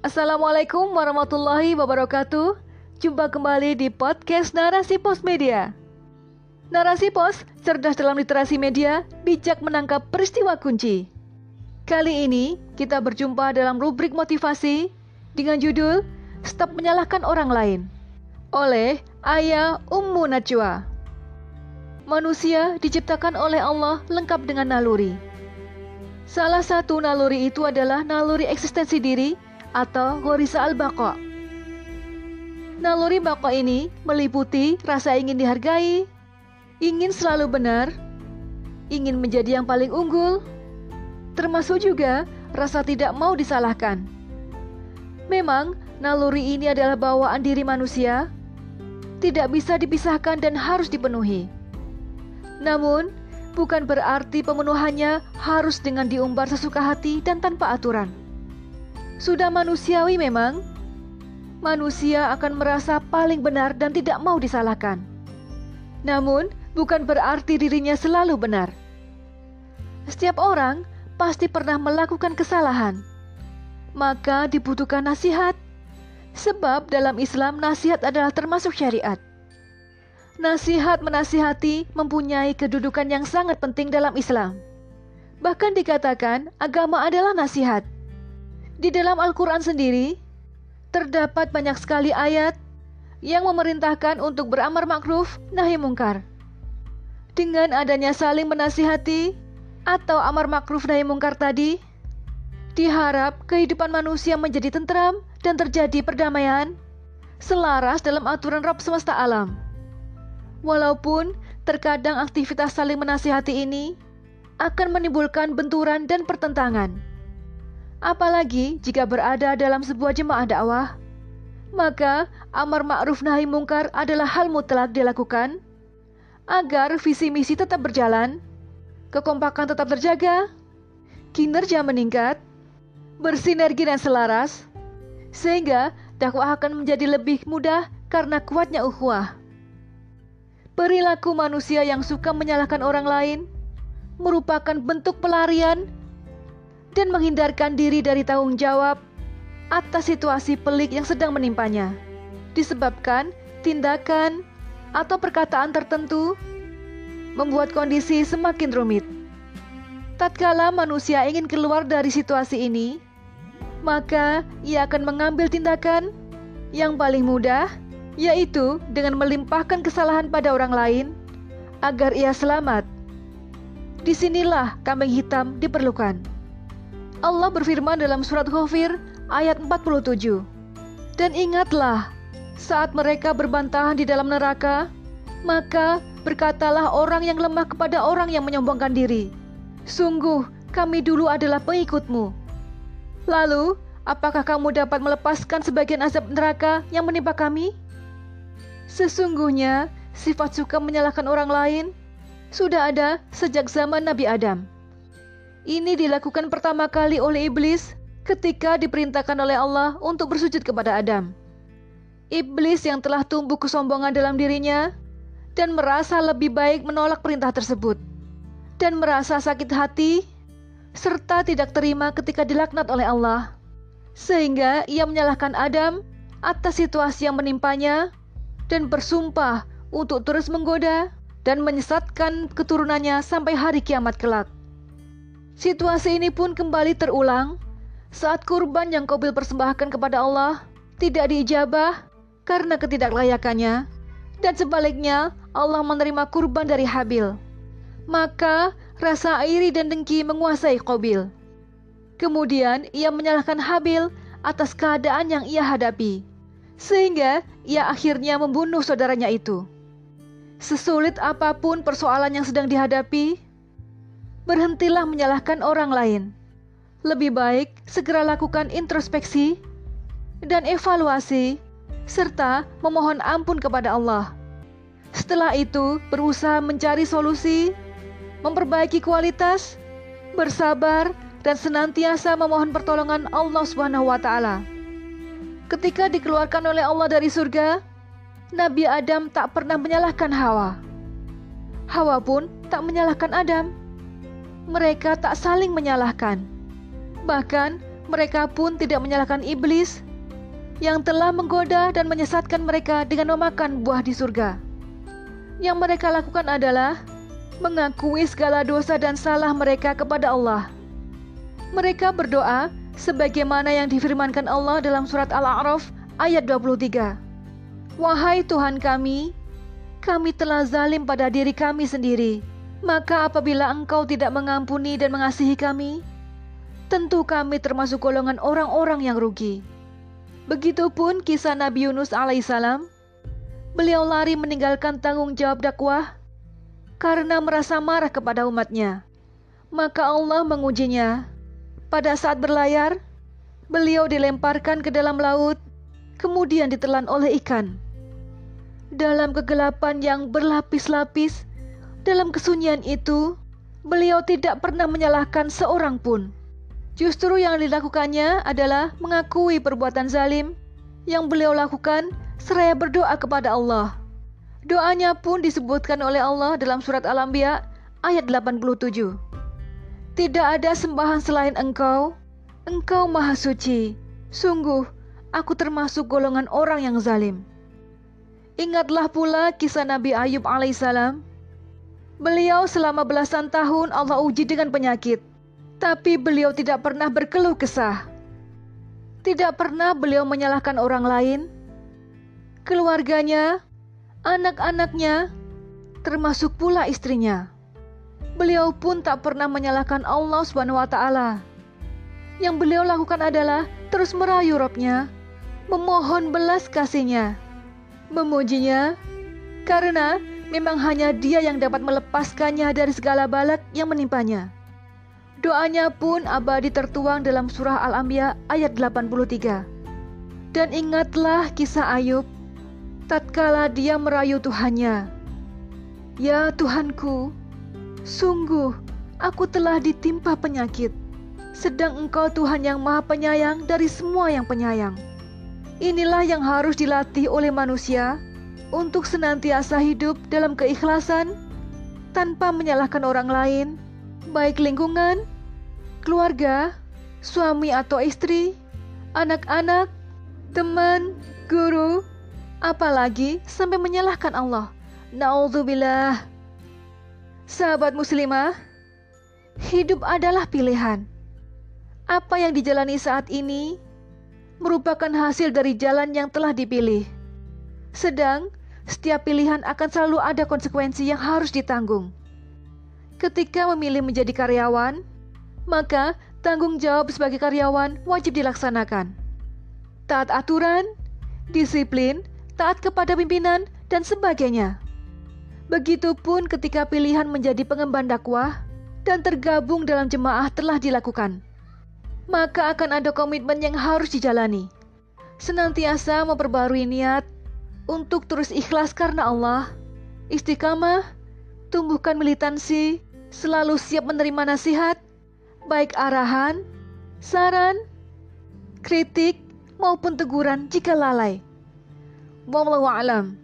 Assalamualaikum warahmatullahi wabarakatuh. Jumpa kembali di podcast Narasi Pos Media. Narasi Pos, cerdas dalam literasi media, bijak menangkap peristiwa kunci. Kali ini kita berjumpa dalam rubrik motivasi dengan judul Stop Menyalahkan Orang Lain oleh Ayah Ummu Najwa. Manusia diciptakan oleh Allah lengkap dengan naluri. Salah satu naluri itu adalah naluri eksistensi diri atau Gorisa al-Baqa. Naluri Baqa ini meliputi rasa ingin dihargai, ingin selalu benar, ingin menjadi yang paling unggul, termasuk juga rasa tidak mau disalahkan. Memang, naluri ini adalah bawaan diri manusia, tidak bisa dipisahkan dan harus dipenuhi. Namun, bukan berarti pemenuhannya harus dengan diumbar sesuka hati dan tanpa aturan. Sudah manusiawi memang. Manusia akan merasa paling benar dan tidak mau disalahkan. Namun, bukan berarti dirinya selalu benar. Setiap orang pasti pernah melakukan kesalahan. Maka dibutuhkan nasihat. Sebab dalam Islam nasihat adalah termasuk syariat. Nasihat menasihati mempunyai kedudukan yang sangat penting dalam Islam. Bahkan dikatakan agama adalah nasihat. Di dalam Al-Quran sendiri, terdapat banyak sekali ayat yang memerintahkan untuk beramar makruf nahi mungkar. Dengan adanya saling menasihati atau amar makruf nahi mungkar tadi, diharap kehidupan manusia menjadi tentram dan terjadi perdamaian selaras dalam aturan Rabb semesta alam. Walaupun terkadang aktivitas saling menasihati ini akan menimbulkan benturan dan pertentangan. Apalagi jika berada dalam sebuah jemaah dakwah, maka amar ma'ruf nahi mungkar adalah hal mutlak dilakukan agar visi misi tetap berjalan, kekompakan tetap terjaga, kinerja meningkat, bersinergi dan selaras, sehingga dakwah akan menjadi lebih mudah karena kuatnya ukhuwah. Perilaku manusia yang suka menyalahkan orang lain merupakan bentuk pelarian dan menghindarkan diri dari tanggung jawab atas situasi pelik yang sedang menimpanya, disebabkan tindakan atau perkataan tertentu membuat kondisi semakin rumit. Tatkala manusia ingin keluar dari situasi ini, maka ia akan mengambil tindakan yang paling mudah, yaitu dengan melimpahkan kesalahan pada orang lain agar ia selamat. Di sinilah kambing hitam diperlukan. Allah berfirman dalam surat Ghafir ayat 47. Dan ingatlah, saat mereka berbantahan di dalam neraka, maka berkatalah orang yang lemah kepada orang yang menyombongkan diri. Sungguh, kami dulu adalah pengikutmu. Lalu, apakah kamu dapat melepaskan sebagian azab neraka yang menimpa kami? Sesungguhnya, sifat suka menyalahkan orang lain sudah ada sejak zaman Nabi Adam. Ini dilakukan pertama kali oleh iblis ketika diperintahkan oleh Allah untuk bersujud kepada Adam. Iblis yang telah tumbuh kesombongan dalam dirinya dan merasa lebih baik menolak perintah tersebut dan merasa sakit hati serta tidak terima ketika dilaknat oleh Allah. Sehingga ia menyalahkan Adam atas situasi yang menimpanya dan bersumpah untuk terus menggoda dan menyesatkan keturunannya sampai hari kiamat kelak. Situasi ini pun kembali terulang saat kurban yang Kobil persembahkan kepada Allah tidak diijabah karena ketidaklayakannya dan sebaliknya Allah menerima kurban dari Habil. Maka rasa iri dan dengki menguasai Kobil. Kemudian ia menyalahkan Habil atas keadaan yang ia hadapi. Sehingga ia akhirnya membunuh saudaranya itu. Sesulit apa pun persoalan yang sedang dihadapi, berhentilah menyalahkan orang lain. Lebih baik segera lakukan introspeksi dan evaluasi, serta memohon ampun kepada Allah. Setelah itu, berusaha mencari solusi, memperbaiki kualitas, bersabar, dan senantiasa memohon pertolongan Allah Subhanahu wa Ta'ala. Ketika dikeluarkan oleh Allah dari surga, Nabi Adam tak pernah menyalahkan Hawa. Hawa pun tak menyalahkan Adam mereka tak saling menyalahkan. Bahkan Mereka pun tidak menyalahkan iblis yang telah menggoda dan menyesatkan mereka dengan memakan buah di surga. Yang mereka lakukan adalah mengakui segala dosa dan salah mereka kepada Allah. Mereka berdoa sebagaimana yang difirmankan Allah dalam surat Al-A'raf ayat 23. Wahai Tuhan kami, kami telah zalim pada diri kami sendiri. Maka apabila Engkau tidak mengampuni dan mengasihi kami, tentu kami termasuk golongan orang-orang yang rugi. Begitupun kisah Nabi Yunus alaihissalam. Beliau lari meninggalkan tanggung jawab dakwah karena merasa marah kepada umatnya. Maka Allah mengujinya. Pada saat berlayar, beliau dilemparkan ke dalam laut, kemudian ditelan oleh ikan. Dalam kegelapan yang berlapis-lapis, dalam kesunyian itu, beliau tidak pernah menyalahkan seorang pun. Justru yang dilakukannya adalah mengakui perbuatan zalim yang beliau lakukan seraya berdoa kepada Allah. Doanya pun disebutkan oleh Allah dalam surat Al-Anbiya ayat 87. Tidak ada sembahan selain Engkau. Engkau Maha Suci. Sungguh, aku termasuk golongan orang yang zalim. Ingatlah pula kisah Nabi Ayub alaihissalam. Beliau selama belasan tahun Allah uji dengan penyakit. Tapi beliau tidak pernah berkeluh kesah. Tidak pernah beliau menyalahkan orang lain, keluarganya, anak-anaknya, termasuk pula istrinya. Beliau pun tak pernah menyalahkan Allah Subhanahu wa taala. Yang beliau lakukan adalah terus merayu Robnya, memohon belas kasihnya, memujinya, karena memang hanya dia yang dapat melepaskannya dari segala balak yang menimpanya. Doanya pun abadi tertuang dalam surah Al-Anbiya ayat 83. Dan ingatlah kisah Ayub tatkala dia merayu Tuhannya. Ya Tuhanku, sungguh aku telah ditimpa penyakit, sedang Engkau Tuhan yang Maha Penyayang dari semua yang penyayang. Inilah yang harus dilatih oleh manusia untuk senantiasa hidup dalam keikhlasan tanpa menyalahkan orang lain baik lingkungan, keluarga, suami atau istri, anak-anak, teman, guru, apalagi sampai menyalahkan Allah. Nauzubillah. Sahabat muslimah, hidup adalah pilihan. Apa yang dijalani saat ini merupakan hasil dari jalan yang telah dipilih. Sedang setiap pilihan akan selalu ada konsekuensi yang harus ditanggung. Ketika memilih menjadi karyawan, maka tanggung jawab sebagai karyawan wajib dilaksanakan. Taat aturan, disiplin, taat kepada pimpinan, dan sebagainya. Begitupun ketika pilihan menjadi pengemban dakwah dan tergabung dalam jemaah telah dilakukan. Maka akan ada komitmen yang harus dijalani. Senantiasa memperbarui niat untuk terus ikhlas karena Allah, istiqamah, tumbuhkan militansi, selalu siap menerima nasihat, baik arahan, saran, kritik, maupun teguran jika lalai. Wallahu a'lam.